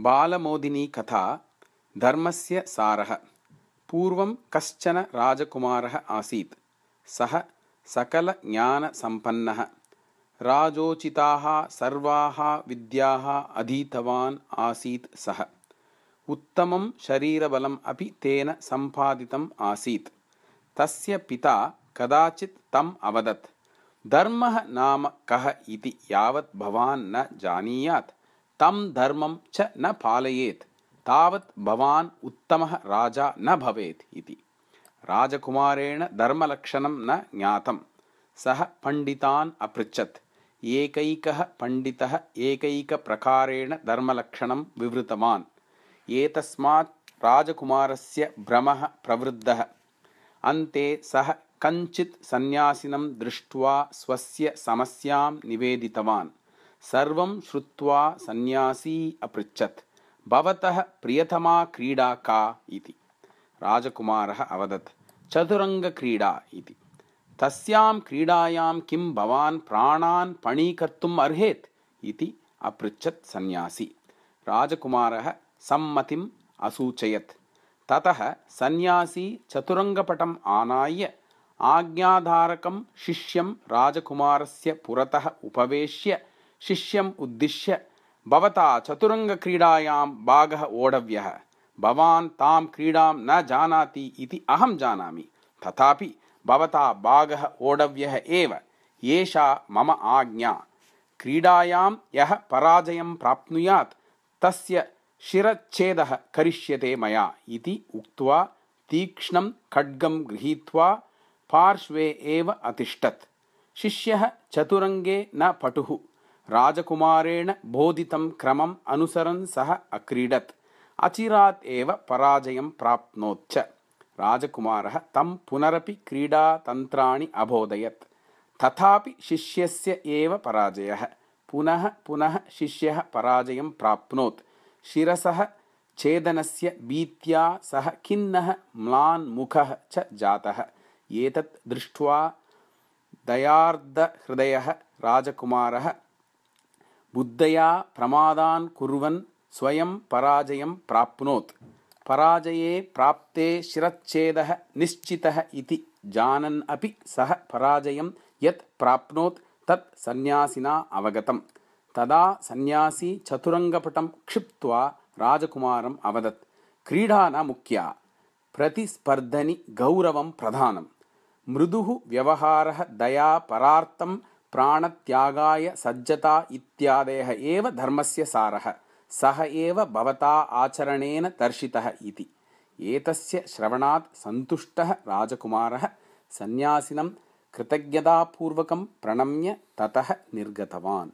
बालमोदिनी कथा धर्मस्य सारः। पूर्वं कश्चन राजकुमारः आसीत्। सः सकलज्ञानसम्पन्नः। राजोचिताः सर्वाः विद्याः अधीतवान् आसीत् सः। उत्तमं शरीरबलम् अपि तेन सम्पादितम् आसीत्। तस्य पिता कदाचित् तम् अवदत्। धर्मः नाम कः इति यावत् भवान् न जानीयात् तं धर्मं च न पालयेत् तावत् भवान् उत्तमः राजा न भवेत् इति। राजकुमारेण धर्मलक्षणं न ज्ञातं। सः पण्डितान् अपृच्छत्। एकैकः पण्डितः एकैकप्रकारेण धर्मलक्षणं विवृतवान्। एतस्मात् राजकुमारस्य भ्रमः प्रवृद्धः। अन्ते सः कञ्चित् सन्न्यासिनं दृष्ट्वा स्वस्य समस्यां निवेदितवान् सर्वं श्रुत्वा सन्न्यासी अपृच्छत्। भवतः प्रियतमा क्रीडा का इति। राजकुमारः अवदत् चतुरङ्गक्रीडा इति। तस्यां क्रीडायां किं भवान् प्राणान् पणीकर्तुम् अर्हेत्? इति अपृच्छत् सन्न्यासी। राजकुमारः सम्मतिम् असूचयत्। ततः सन्न्यासी चतुरङ्गपटम् आनाय्य आज्ञाधारकं शिष्यं राजकुमारस्य पुरतः उपवेश्य शिष्यम् उद्दिश्य भवता चतुरङ्गक्रीडायां भागः ओढव्यः। भवान् तां क्रीडां न जानाति इति अहं जानामि। तथापि भवता भागः ओढव्यः एव। एषा मम आज्ञा। क्रीडायां यः पराजयं प्राप्नुयात् तस्य शिरच्छेदः करिष्यते मया इति उक्त्वा तीक्ष्णं खड्गं गृहीत्वा पार्श्वे एव अतिष्ठत्। शिष्यः चतुरङ्गे न पटुः राजकुमारेण बोधितं क्रमम् अनुसरन् सः अक्रीडत्। अचिरात् एव पराजयं प्राप्नोच्च। राजकुमारः तं पुनरपि क्रीडातन्त्राणि अबोधयत्। तथापि शिष्यस्य एव पराजयः। पुनः पुनः शिष्यः पराजयं प्राप्नोत्। शिरसः छेदनस्य भीत्या सः खिन्नः म्लान्मुखः च जातः। एतत् दृष्ट्वा दयार्दहृदयः राजकुमारः बुद्धया प्रमादान् कुर्वन् स्वयं पराजयं प्राप्नोत्। पराजये प्राप्ते शिरच्छेदः निश्चितः इति जानन् अपि सः पराजयं यत् प्राप्नोत् तत् सन्न्यासिना अवगतं तदा सन्न्यासी चतुरङ्गपटं क्षिप्त्वा राजकुमारम् अवदत् क्रीडा न मुख्या प्रतिस्पर्धनि गौरवं प्रधानं मृदुः व्यवहारः दया परार्थं प्राणत्यागाय सज्जता इत्यादयः एव धर्मस्य सारः। सः एव भवता आचरणेन दर्शितः इति। एतस्य श्रवणात् सन्तुष्टः राजकुमारः सन्न्यासिनं कृतज्ञतापूर्वकं प्रणम्य ततः निर्गतवान्